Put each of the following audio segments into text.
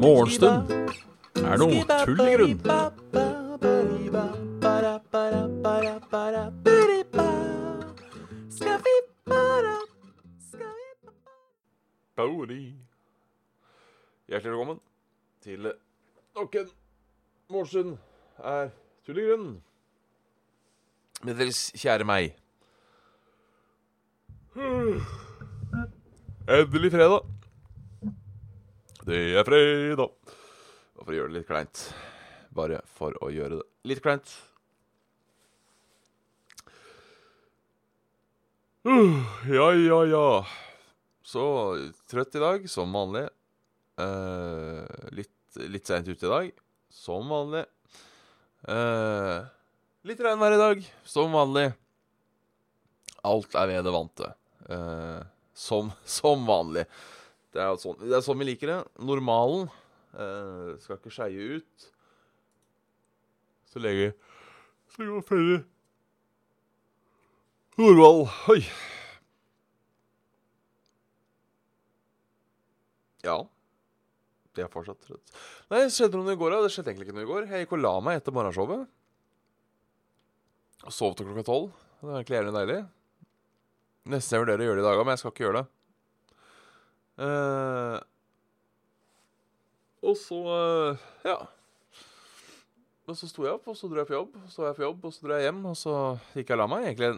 Morgenstund er noe tull i grunn. Hjertelig velkommen til nok en morgenstund er tull i grunn. Med deres kjære meg. Endelig fredag. Det er fredag. Og for å gjøre det litt kleint. Bare for å gjøre det litt kleint. Uh, ja, ja, ja. Så trøtt i dag, som vanlig. Uh, litt litt seint ute i dag, som vanlig. Uh, litt regnvær i dag, som vanlig. Alt er ved det vante. Eh, som, som vanlig. Det er, sånn, det er sånn vi liker det. Normalen eh, skal ikke skeie ut. Så lenge Så lenge man følger normal Oi. Ja. Det er fortsatt trøtt. Nei, det skjedde noe i går, da. Det skjedde egentlig ikke noe i går. Jeg gikk og la meg etter morgenshowet. Og sov til klokka tolv. Det var egentlig jævlig deilig. Nesten jeg vurderer å gjøre det i dag òg, men jeg skal ikke gjøre det. Uh, og så uh, Ja. Og så sto jeg opp, og så dro jeg på jobb. Så var jeg på jobb, og så dro jeg hjem, og så gikk jeg og la meg. Egentlig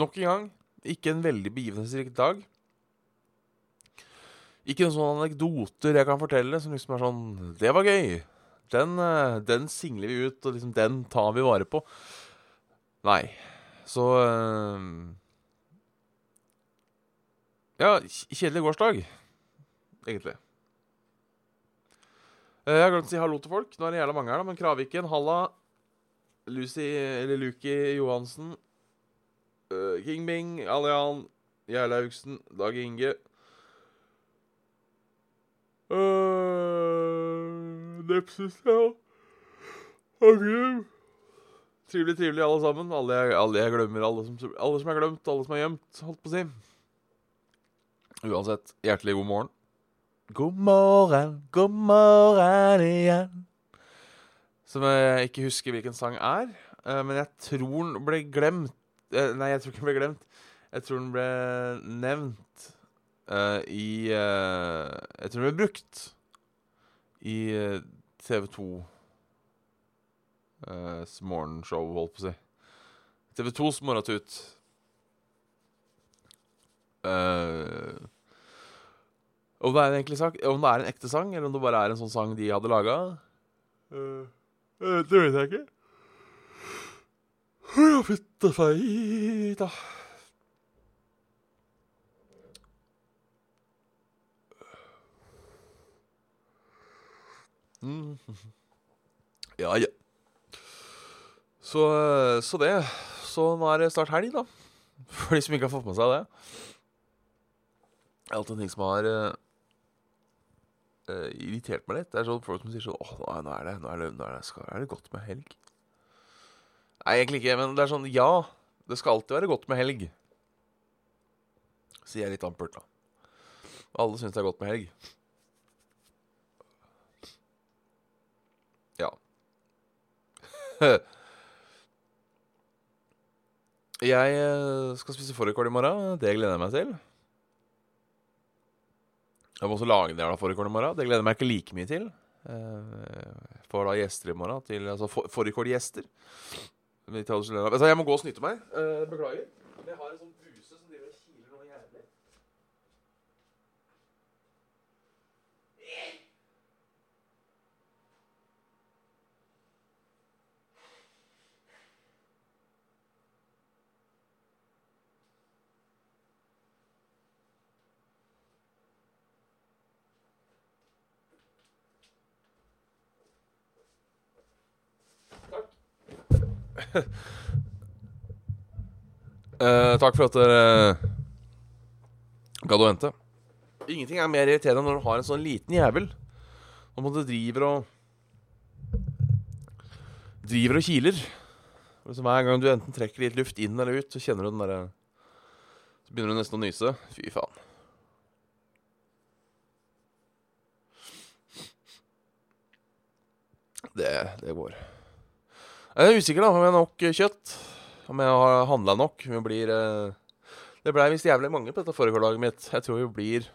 Nok en gang ikke en veldig begivenhetsrik dag. Ikke noen sånne anekdoter jeg kan fortelle som liksom er sånn Det var gøy. Den, eh, den singler vi ut, og liksom den tar vi vare på. Nei. Så eh, Ja, kjedelig gårsdag, egentlig. Eh, Jeg har glemt å si hallo til folk. Nå er det jævla mange her, da. Men Kraviken, Halla, Lucy eller Luki Johansen, uh, King Bing, Alian, Gjerlaugsen, Dag Inge uh, Nepsis, ja. Agrim. Trivelig, trivelig, alle sammen. Alle jeg, alle jeg glemmer. Alle som, alle som er glemt, alle som er gjemt, holdt på å si. Uansett, hjertelig god morgen. God morgen, god morgen igjen. Som jeg ikke husker hvilken sang er. eh, Men jeg tror den ble glemt eh, Nei, jeg tror ikke den ble glemt. Jeg tror den ble nevnt eh, i Jeg tror den ble brukt i TV 2 uh, morgenshow, holdt på å si. TV 2s Morratut. Eh, om det er en egentlig sang, om det er en ekte sang, eller om det bare er en sånn sang de hadde laga, det vet jeg ikke. Ja, fytte fei. Mm. Ja, ja. Så, eh, så det. Så nå er det snart helg, da. For de som ikke har fått med seg det. Det er alltid en ting som har eh, irritert meg litt. Det er sånn folk som sier sånn Åh, er- nå er det, nå er det, nå er det, skal, er det godt med helg? Nei, egentlig ikke, men det er sånn Ja, det skal alltid være godt med helg. Sier jeg litt ampert, da. Alle syns det er godt med helg. Ja. Jeg eh, skal spise fårikål i morgen. Det gleder jeg meg til. Jeg må også lage en jævla fårikål i morgen. Det gleder jeg meg ikke like mye til. Eh, Jeg får da gjester i morgen. Til, altså få- fårikålgjester. Jeg må gå og snyte meg. Eh, Beklager. Jeg har en sånn Eh, takk for at dere gadd å vente. Ingenting er mer irriterende når du har en sånn liten jævel. Om du driver og Driver og kiler. Så Hver gang du enten trekker litt luft inn eller ut, så kjenner du den derre Så begynner du nesten å nyse. Fy faen. Det, det går. Jeg er usikker da om jeg har nok kjøtt. Om jeg har handla nok. Vi blir eh, Det blei visst jævlig mange på dette fårikållaget mitt. Jeg tror vi blir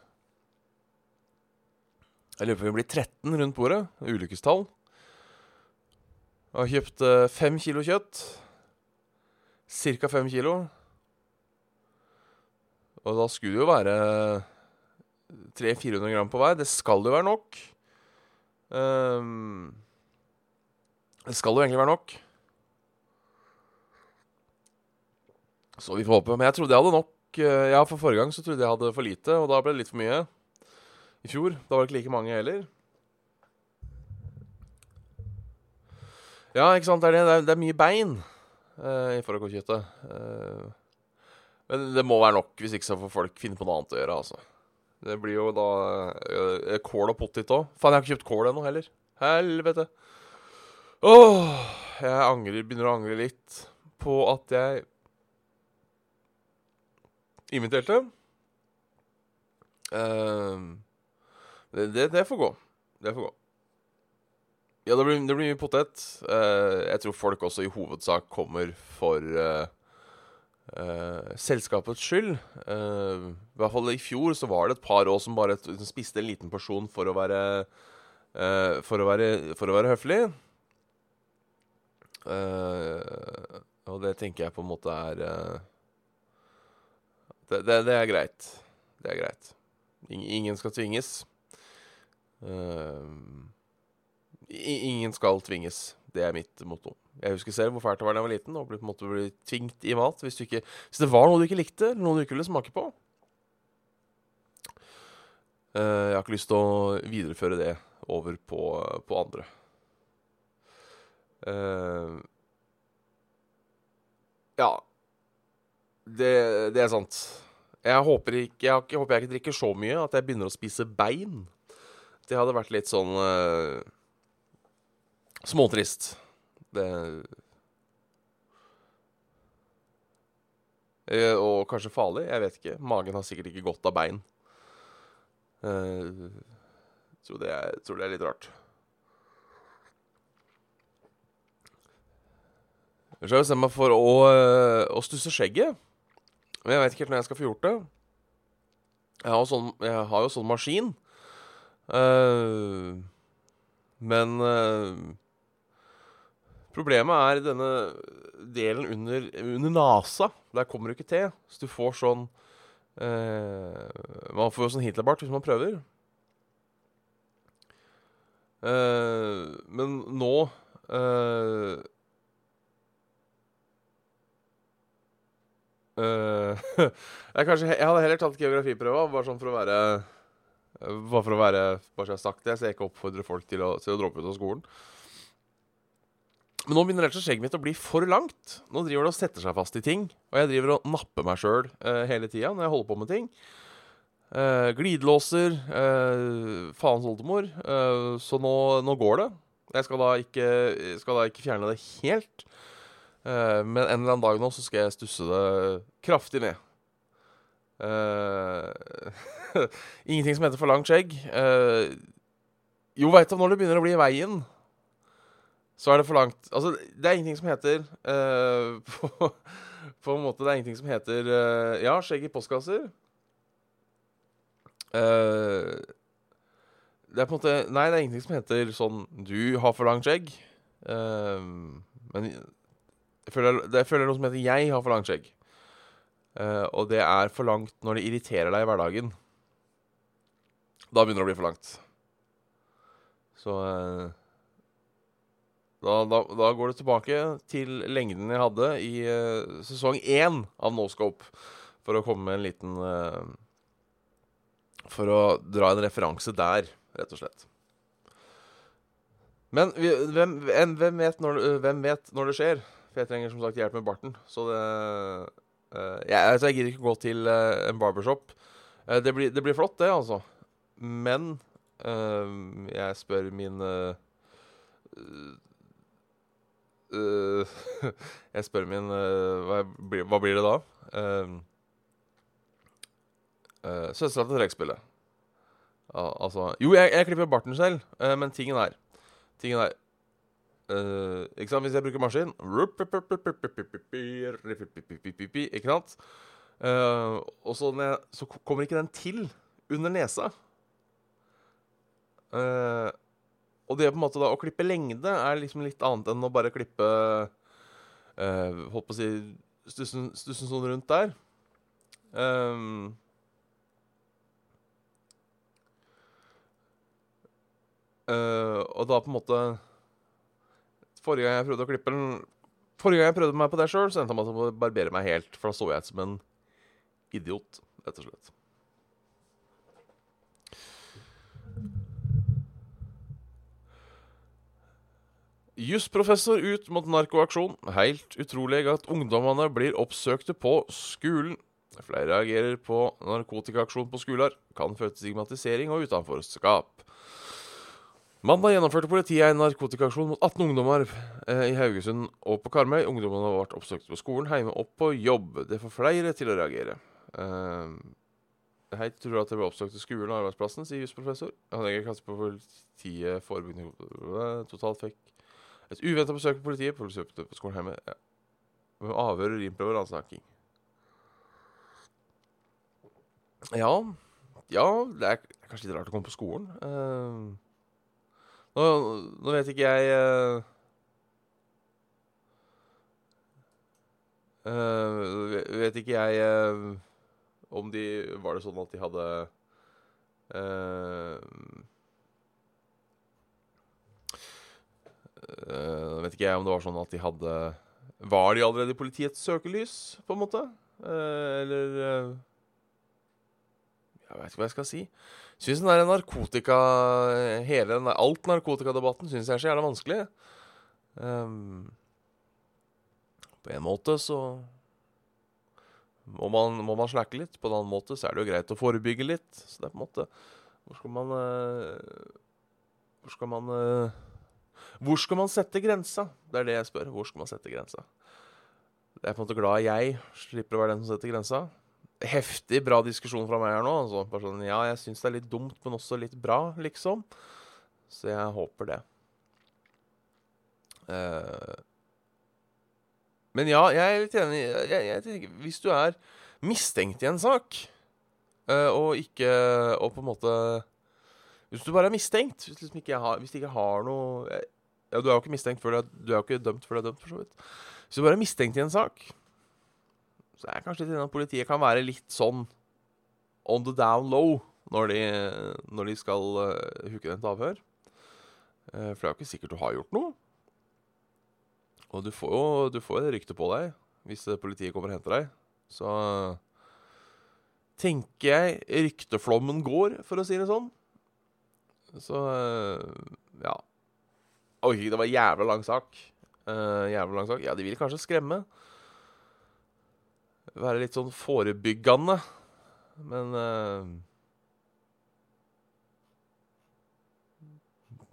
Jeg lurer på om vi blir 13 rundt bordet. Ulykkestall. Jeg har kjøpt eh, fem kilo kjøtt. Cirka fem kilo. Og da skulle det jo være 300-400 gram på hver. Det skal jo være nok. Um, det skal jo egentlig være nok. Så vi får håpe. Men jeg trodde jeg hadde nok. eh, Ja, for forrige gang så trodde jeg hadde for lite, og da ble det litt for mye. I fjor. Da var det ikke like mange heller. Ja, ikke sant. Det er, det. Er, det er mye bein uh, i fårikålkjøttet. Uh, men det må være nok, hvis ikke så får folk finne på noe annet å gjøre. altså. Det blir jo da uh, kål og pottit òg. Faen, jeg har ikke kjøpt kål ennå heller. Helvete. Åh, jeg angrer, begynner å angre litt på at jeg inviterte. Uh, det, det, det, får gå. Det får gå. Ja, det blir, det blir mye potet. Uh, jeg tror folk også i hovedsak kommer for uh, selskapets skyld. I hvert fall i fjor så var det et par år som bare som spiste en liten porsjon for å være for, å være, for å være høflig. og det tenker jeg på en måte er det, det, det, er greit. Det er greit. Ingen skal tvinges. Uh, ingen skal tvinges. Det er mitt motto. Jeg husker selv hvor fælt det var da jeg var liten. Og måte bli tvingt i mat hvis, ikke, hvis, det var noe du ikke likte, eller noe du ikke ville smake på. Uh, jeg har ikke lyst til å videreføre det over på, på andre. Uh, ja, det, det, er sant. Jeg håper, ikke, jeg, jeg håper jeg ikke drikker så mye at jeg begynner å spise bein. Det hadde vært litt sånn uh, småtrist. Det uh, Og kanskje farlig. Jeg vet ikke. Magen har sikkert ikke godt av bein. Uh, tror, det er, tror det er litt rart. Så jeg bestemt meg for å, å stusse skjegget. Men jeg vet ikke helt når jeg skal få gjort det. Jeg har sånn, jeg har jo sånn maskin. Uh, men uh, problemet er denne delen under, under nasa. Der kommer du ikke til. Så du får sånn uh, Man får jo sånn Hitlerbart hvis man prøver. men nå Uh, jeg, kanskje, jeg, hadde heller tatt geografiprøva, bare sånn for å være Bare for å være Bare så jeg har sagt det, så jeg ikke oppfordrer folk til å, til å droppe ut av skolen. Men nå begynner rett og slett skjegget mitt å bli for langt. Nå driver det og setter seg fast i ting. Og jeg driver og napper meg sjøl uh, hele tida når jeg holder på med ting. Uh, glidelåser, faens oldemor. så nå, nå, går det. Jeg skal da ikke, skal da ikke fjerne det helt. Uh, men en eller annen dag nå så skal jeg stusse det kraftig ned. Uh, ingenting som heter for langt skjegg. Uh, jo, veit du, når det begynner å bli i veien, så er det for langt. Altså, det er ingenting som heter på, på, en måte Det er ingenting som heter Ja, skjegg i postkasser. det er på en måte Nei, det er ingenting som heter sånn Du har for langt skjegg. men jeg føler, det føler noe som heter 'jeg har for langt skjegg'. Uh, og det er for langt når det irriterer deg i hverdagen. Da begynner det å bli for langt. Så uh, da, da, da, går det tilbake til lengden jeg hadde i uh, sesong én av Noscope. For å komme med en liten For å dra en referanse der, rett og slett. Men hvem, hvem, vet, når, hvem vet når det skjer? For jeg trenger som sagt hjelp med barten. Så det uh, jeg, altså, jeg gidder ikke gå til uh, en barbershop. Uh, det, blir, det, blir, flott, det, altså. Men jeg spør min jeg spør min hva, hva blir det da? Uh, Søstera til trekkspillet. Altså Jo, jeg, jeg klipper barten selv, men tingen er Tingen er eh, Ikke sant, hvis jeg bruker maskin Ikke sant? Uh, og så, jeg, så kommer ikke den til under nesa. Uh, og det på en måte da å klippe lengde er liksom litt annet enn å bare klippe eh, Holdt på å si stussen, sånn rundt der. Um, eh, og da på en måte Forrige gang jeg prøvde å klippe den Forrige gang jeg prøvde meg på det sjøl, endte jeg med å barbere meg helt. For da så jeg ut som en idiot, rett og slett. Jusprofessor ut mot narkoaksjon. Helt utrolig at ungdommene blir oppsøkte på skolen. Flere reagerer på narkotikaaksjon på skoler. Kan føre til stigmatisering og utenforskap. Mandag gjennomførte politiet en narkotikaaksjon mot 18 ungdommer eh, i Haugesund og på Karmøy. Ungdommene ble oppsøkt på skolen, hjemme og på jobb. Det får flere til å reagere. Eh, Hei, tror du at det ble oppsøkt til skolen og arbeidsplassen, sier jusprofessor. Han legger kanskje på politiet, forebyggende Totalt fikk et uventa besøk på politiet. Politiet på skolen hjemme. Ja. Med avhør, rimprøve og ransaking. Ja Ja, det er kanskje litt rart å komme på skolen. Eh, nå, nå vet ikke jeg uh, uh, Vet ikke jeg uh, om de Var det sånn at de hadde Vet ikke jeg om det var sånn at de hadde Var de allerede i politiets søkelys, på en måte? Eller Jeg vet ikke hva jeg skal si. Syns den der narkotika Hele den der, alt narkotikadebatten syns jeg er så jævla vanskelig. Um, på en måte så må man, må man slakke litt. På en annen måte så er det jo greit å forebygge litt. Så det er på en måte Hvor skal man eh, Hvor skal man eh, Hvor skal man sette grensa? Det er det jeg spør. Hvor skal man sette grensa? Jeg er på en måte glad jeg slipper å være den som setter grensa. Heftig bra diskusjon fra meg her nå. Altså, bare sånn, ja, jeg syns det er litt dumt, men også litt bra, liksom. Så jeg håper det. Uh, men ja, jeg er litt enig. Jeg, jeg tenker, hvis du er mistenkt i en sak, uh, og ikke Og på en måte Hvis du bare er mistenkt, hvis, liksom ikke har, hvis du ikke har noe Ja, du er jo ikke mistenkt før du er, du er jo ikke dømt før du er dømt, for så vidt. Hvis du bare er mistenkt i en sak, så er jeg kanskje litt enig at politiet kan være litt sånn on the down low når de, når de skal uh, huke den til avhør. Eh, for det er jo ikke sikkert du har gjort noe. Og du får jo du får et rykte på deg hvis eh, politiet kommer og henter deg. Så tenker jeg rykteflommen går, for å si det sånn. Så eh, ja. Oi, det var jævla lang sak. Uh, jævla lang sak. Ja, de vil kanskje skremme. Være litt sånn forebyggende. Men uh,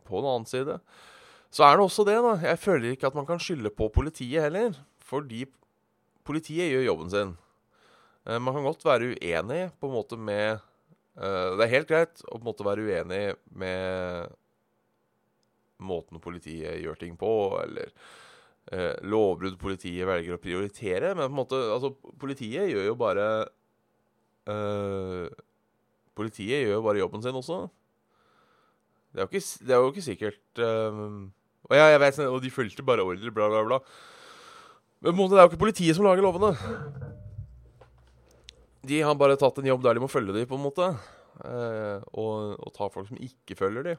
På den annen side så er det også det, da. Jeg føler ikke at man kan skylde på politiet heller. Fordi politiet gjør jobben sin. Uh, man kan godt være uenig på en måte med uh, Det er helt greit å på en måte være uenig med måten politiet gjør ting på, eller eh, lovbrudd politiet velger å prioritere. Men på en måte, altså, politiet gjør jo bare eh, Politiet gjør jo bare jobben sin også. Det er jo ikke, er jo ikke sikkert eh, Og ja, jeg vet, og de fulgte bare ordre, bla, bla, bla. Men på en måte, det er jo ikke politiet som lager lovene. De har bare tatt en jobb der de må følge de, på en måte. Eh, og, og ta folk som ikke følger de.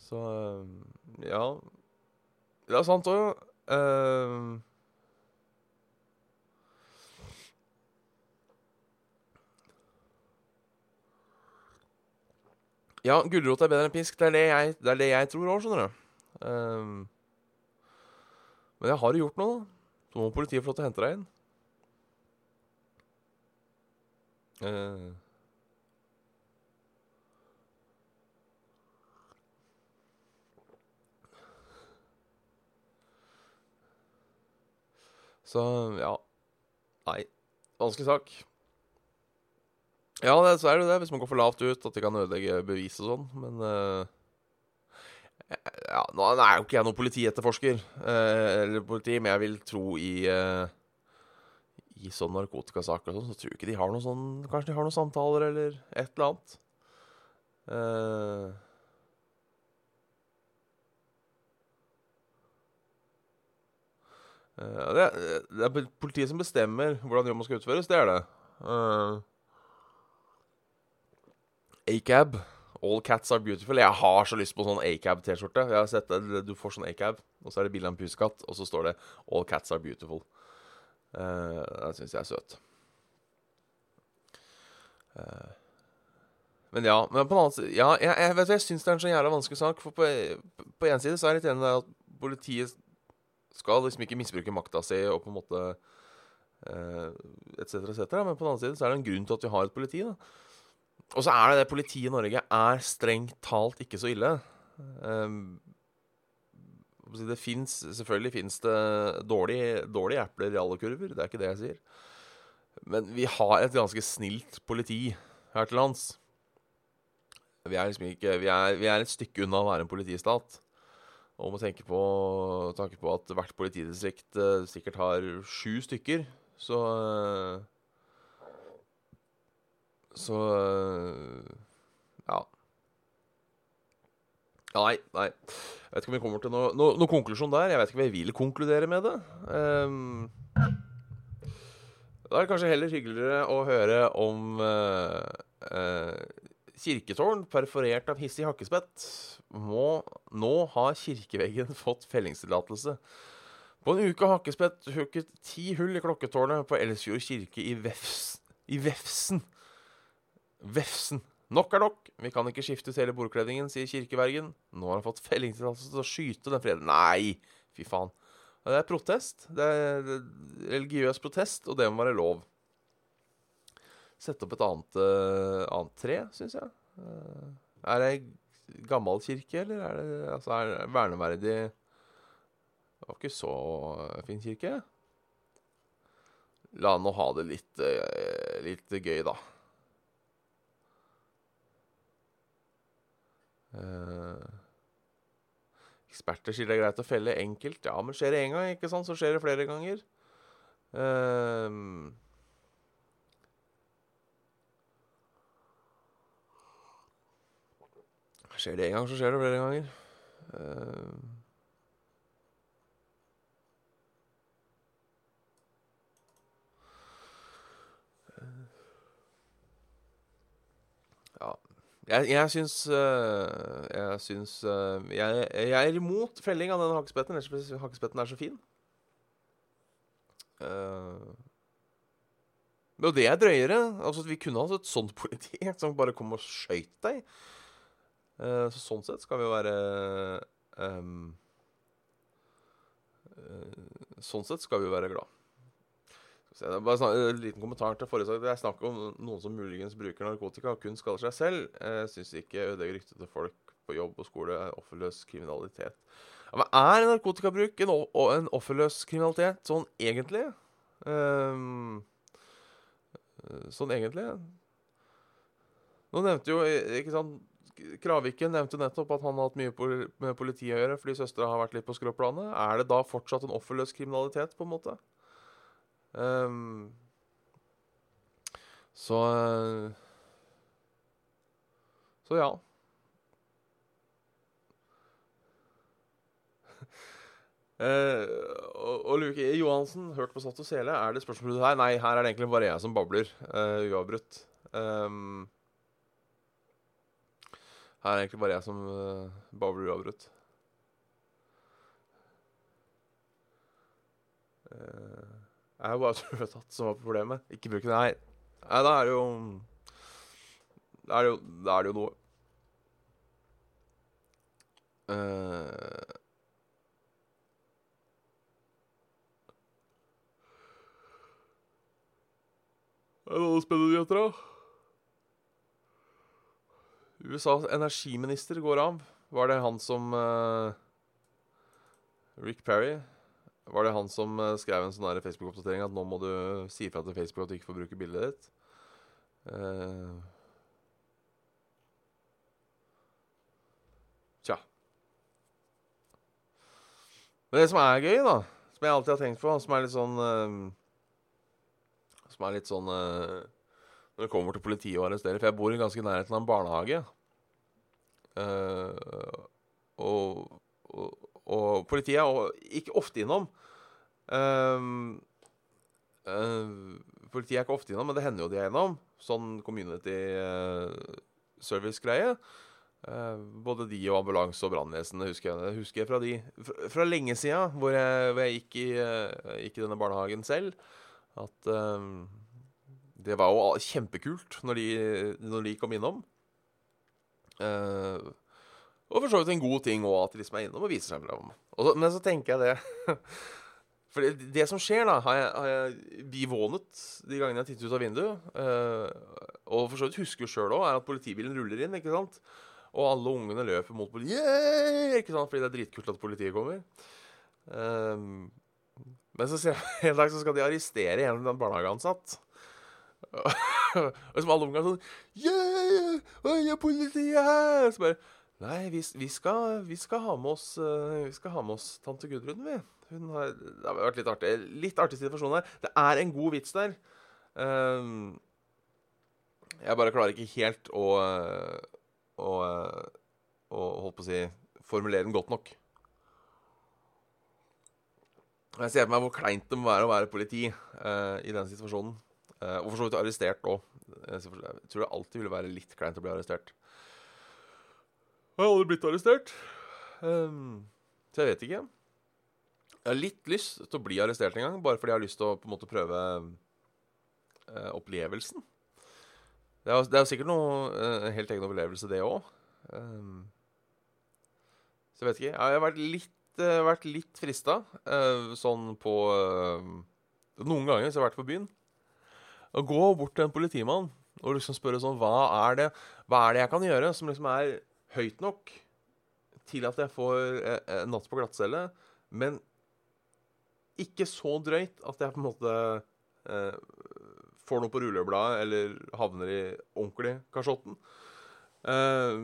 Så eh, ja. Det er sant òg. Eh, ja, gulrot er bedre enn pisk. Det er det jeg, det er det jeg tror òg, skjønner du. Uh, men jeg har jo gjort noe, da, så må politiet få lov til å hente deg inn. Eh, Så ja. Nei. Vanskelig sak. Ja, det, så er det det, hvis man går for lavt ut, at de kan ødelegge bevis og sånn, men uh, Ja, nå er jo ikke jeg noen politietterforsker, uh, eller politi, men jeg vil tro i uh, I sånne narkotikasaker og sånn, så tror jeg ikke de har noen sånn Kanskje de har noen samtaler eller et eller annet. Uh, det, det, er politiet som bestemmer hvordan jobben skal utføres. Det er det. Uh, Acab. All cats are beautiful. Jeg har så lyst på sånn Acab-T-skjorte. Jeg har sett det, Du får sånn Acab, og så er det bilde av en pusekatt, og så står det 'All cats are beautiful'. Uh, det syns jeg er søt. Uh, men ja, men på en annen side Ja, jeg, jeg, vet, jeg syns det er en så jævla vanskelig sak. For på, på en side så er jeg litt enig i at politiet skal liksom ikke misbruke makta si og på en måte etc., etc. Men på den annen side så er det en grunn til at vi har et politi. da og så er det det politiet i Norge er strengt talt ikke så ille. Um, det finnes, selvfølgelig fins det dårlige, dårlige epler i alle kurver, det er ikke det jeg sier. Men vi har et ganske snilt politi her til lands. Vi er liksom ikke Vi er, vi er et stykke unna å være en politistat. Og må tenke på, tanke på at hvert politidistrikt eh, sikkert har sju stykker, så eh, så eh, ja. Nei, nei. Jeg vet ikke om vi kommer til noe, noe, noe konklusjon der. Jeg vet ikke om jeg vil konkludere med det. Um, da er det kanskje heller hyggeligere å høre om uh, uh, kirketårn perforert av hissig hakkespett. Må, nå har kirkeveggen fått fellingstillatelse. På en uke har Hakkespett hooket ti hull i klokketårnet på Elsfjord kirke i, Vefs, i Vefsen. Vefsen. Nok er nok. Vi kan ikke skifte ut hele bordkledningen, sier kirkevergen. Nå har han fått fellingstillatelse til å skyte den freden. Nei, fy faen. Det er protest. Det er religiøs protest, og det må være lov. Sette opp et annet, uh, annet tre, syns jeg. Uh, er det gammel kirke, eller er det altså, er det verneverdig Det var ikke så fin kirke. La nå ha det litt, uh, litt gøy, da. Uh, eksperter sier det er greit å felle enkelt. Ja, men skjer det én gang, ikke sant, så skjer det flere ganger. Uh, skjer det én gang, så skjer det flere ganger. Uh, Jeg, jeg syns uh, Jeg syns uh, jeg, jeg, er imot felling av den hakkespetten. Hakkespetten er så fin. Uh, og det er drøyere. Altså, vi kunne hatt et sånt politi som bare kom og skøyt deg. Uh, så sånn sett skal vi jo være um, Sånn sett skal vi jo være glad. Bare snak, en liten kommentar til forrige sak. Det er snakk om noen som muligens bruker narkotika og kun skader seg selv. Jeg syns ikke ødelegger ryktet til folk på jobb og skole er offerløs kriminalitet. Ja, men er narkotikabruk en, en offerløs kriminalitet sånn egentlig? Um, sånn egentlig? Nå nevnte jo ikke sant, Kraviken nevnte nettopp at han har hatt mye med politiet å gjøre fordi søstera har vært litt på skråplanet. Er det da fortsatt en offerløs kriminalitet, på en måte? Um, så Så ja. Uh, og, og Luke Johansen, hørt på Satt og Sele, er det spørsmål her? Nei, her er det egentlig bare jeg som babler uh, uavbrutt. Um, her er egentlig bare jeg som uh, babler uavbrutt. Uh, jeg er bare tatt, som var problemet. Ikke bruk det. her. Nei, da er det jo Da er det jo, da er det jo noe. Uh, er det noe spennende nyheter, da? USAs energiminister går av. Var det han som uh, Rick Perry Var det han som uh, skrev en sånn Facebook-oppdatering at nå må du si ifra til Facebook at du ikke får bruke bildet ditt? Uh, Tja. Men det som er gøy, da, som jeg alltid har tenkt på, som er litt sånn Som er litt sånn Når det kommer til politiet og arresterer For jeg bor i ganske nærheten av en barnehage. Uh, og, og, og politiet er ikke ofte innom. Uh, uh, politiet er ikke ofte innom, men det hender jo de er innom. Sånn community service-greie. Både de og ambulanse og brannvesenet husker jeg, husker jeg fra de fra, fra lenge sida, hvor hvor jeg gikk, i, gikk i denne barnehagen selv, at det var jo kjempekult når de, når de kom innom. Uh, og for så vidt en god ting òg, at de liksom er innom og viser seg fram. Men så tenker jeg det For det, det som skjer, da, har jeg, har jeg bivånet de gangene jeg tittet ut av vinduet. Uh, og for så vidt husker sjøl òg, er at politibilen ruller inn, ikke sant? Og alle ungene løper mot politiet, ikke sant? fordi det er dritkult at politiet kommer. Ehm, men så ser jeg en dag så skal de arrestere en barnehageansatt. og som alle ungene er sånn Yeah! Oi, er politiet her? Så bare Nei, vi, vi, skal, vi, skal ha med oss, eh, vi skal ha med oss tante Gudrun, vi. Hun har, det har vært litt artig. Litt artig situasjon her. Det er en god vits der. Um, jeg bare klarer ikke helt å å, å holdt på å si formulere den godt nok. Jeg ser for meg hvor kleint det må være å være politi uh, i den situasjonen. Eh, og for så vidt arrestert òg. Jeg tror det alltid ville være litt kleint å bli arrestert. Jeg har aldri blitt arrestert. Um, så jeg vet ikke. Jeg har litt lyst til å bli arrestert en gang, bare fordi jeg har lyst til å på en måte prøve uh, opplevelsen. Det er, det er sikkert noe uh, helt egen opplevelse, det òg. så jeg vet ikke. Jeg har vært litt, uh, vært litt frista, uh, sånn på eh, Noen ganger så har jeg vært på byen. Å gå bort til en politimann og liksom spørre sånn Hva er det Hva er det jeg kan gjøre som liksom er høyt nok til at jeg får eh, en natt på glattcelle, men ikke så drøyt at jeg på en måte eh, får noe på rullebladet eller havner i ordentlig kasjotten. Eh,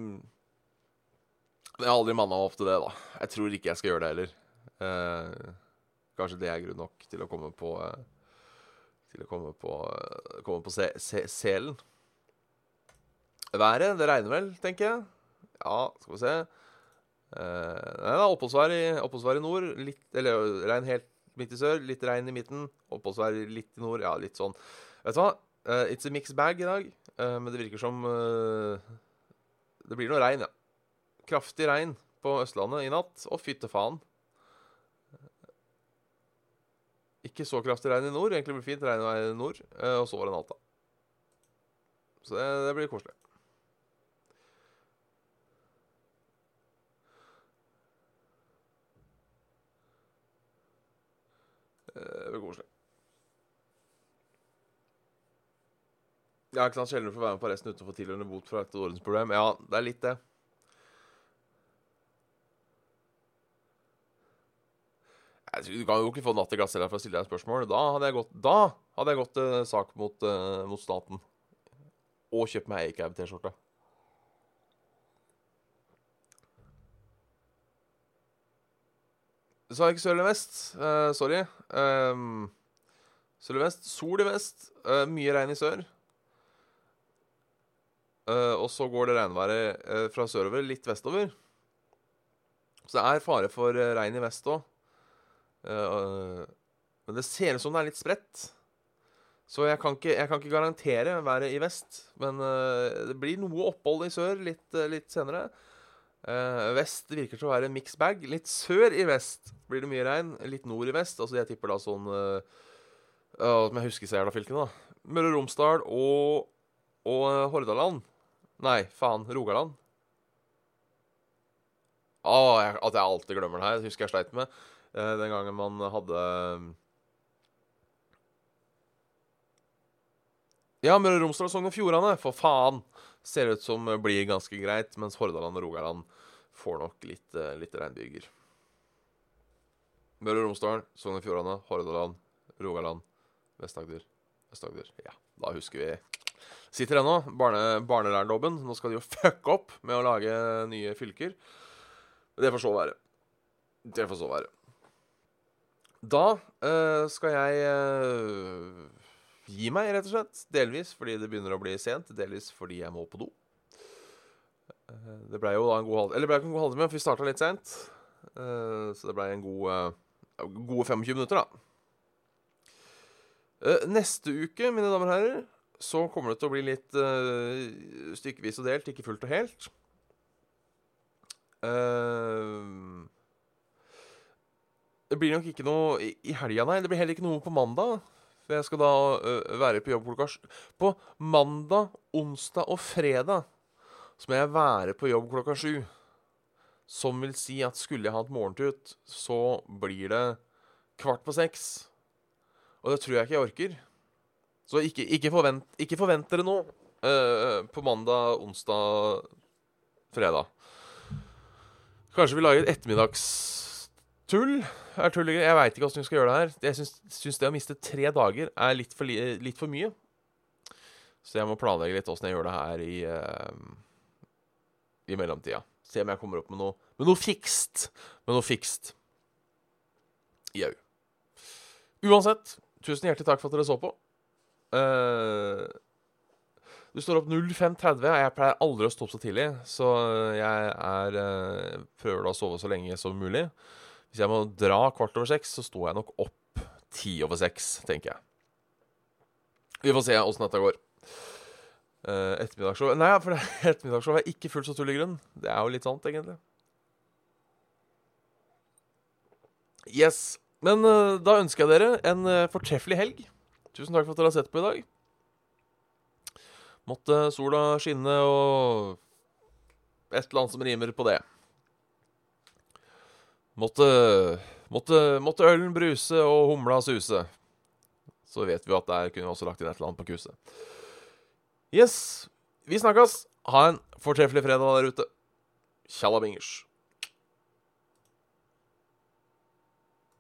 jeg har aldri manna meg opp til det, da. Jeg tror ikke jeg skal gjøre det heller. Eh, kanskje det er grunn nok til å komme på eh, Til å komme på, komme på se, se, selen. Været, det regner vel, tenker jeg. Ja, skal vi se. Eh, oppholdsvær i, oppholdsvær i nord. Litt, eller regn helt midt i sør. Litt regn i midten. Oppholdsvær litt i nord. Ja, litt sånn. Vet du hva? Uh, it's a mixed bag i dag. uh, men det virker som uh, Det blir noe regn, ja. Kraftig regn på Østlandet i natt. Og fytte faen. Ikke så kraftig regn i nord. Egentlig blir det fint regnvær i nord. eh, og så var det natta. Så det, det blir koselig. Eh, Det blir koselig. Ja, ikke sant, Sjelden får være med på resten utenfor tilhørende bot for et ordensproblem. Ja, det er litt det. Jeg tror, du kan jo ikke få natt i glattcella for å stille deg et spørsmål. Da hadde jeg gått, da hadde jeg gått til sak mot, uh, mot staten. Og kjøpt meg Acab-T-skjorte. Så er det ikke sør eller vest. Uh, sorry. Um, sør eller vest. Sol i vest. Uh, mye regn i sør. Eh, og så går det regnværet eh, fra sørover litt vestover. Så det er fare for eh, regn i vest òg. Men det ser ut som det er litt spredt. Så jeg kan ikke, jeg kan ikke garantere været i vest. Men eh, det blir noe opphold i sør litt, eh, litt senere. Eh, vest virker til å være en mixed bag. Litt sør i vest blir det mye regn. Litt nord i vest. Altså jeg tipper da sånn Som jeg husker Sæla-fylkene, da. Møre og Romsdal og, og eh, Hordaland. Nei, faen. Rogaland. Å, at jeg alltid glemmer det her. Det husker jeg sleit med eh, den gangen man hadde Ja, Møre og Romsdal og Sogn og Fjordane, for faen! Ser ut som eh, blir ganske greit, mens Hordaland og Rogaland får nok litt, eh, litt regnbyger. Møre og Romsdal, Sogn og Fjordane, Hordaland, Rogaland, Vest-Agder, Øst-Agder. Ja, da husker vi. Sitter ennå. Barne, barnelærdommen. Nå skal de jo fucke opp med å lage nye fylker. Det får så være. Det får så være. Da uh, skal jeg uh, gi meg, rett og slett. Delvis fordi det begynner å bli sent, delvis fordi jeg må på do. Uh, det blei jo da en god halv... Eller det ble ikke en god halvtime, for vi starta litt seint. Så det blei en god gode 25 minutter, da. Neste uke, mine damer og herrer, så kommer det til å bli litt stykkevis og delt, ikke fullt og helt. Uh, det blir nok ikke noe i, i helga, nei. Det blir heller ikke noe på mandag. For jeg skal da uh, være på jobb klokka På mandag, onsdag og fredag så må jeg være på jobb klokka sju. Som vil si at skulle jeg hatt morgentut, så blir det kvart på seks. Og det tror jeg ikke jeg orker. Så ikke, ikke, forvent, ikke forvent dere noe uh, på mandag, onsdag, fredag. Kanskje vi lager et ettermiddagstull? Er tull Jeg veit ikke åssen vi skal gjøre det her. Jeg syns det å miste tre dager er litt for, litt for, mye. Så jeg må planlegge litt åssen jeg gjør det her i, uh, i mellomtida. Se om jeg kommer opp med noe, med noe fikst. Med noe fikst. Jau. Uansett, tusen hjertelig takk for at dere så på. Uh, du står opp 05.30, jeg pleier aldri å stå opp så tidlig. Så jeg er uh, prøver da å sove så lenge som mulig. Hvis jeg må dra kvart over seks, så står jeg nok opp ti over seks, tenker jeg. Vi får se åssen dette går. Uh, ettermiddagsshow Nei, for ettermiddagsshow er ikke fullt så tull i grunn. Det er jo litt sant, egentlig. Yes. Men uh, da ønsker jeg dere en uh, fortreffelig helg. Tusen takk for at dere har sett på i dag. Måtte sola skinne og et eller annet som rimer på det. Måtte, måtte, måtte ølen bruse og humla suse. Så vet vi at der kunne vi også lagt inn et eller annet på kuset. Yes, vi snakkes. Ha en fortreffelig fredag der ute. Tjallabingers.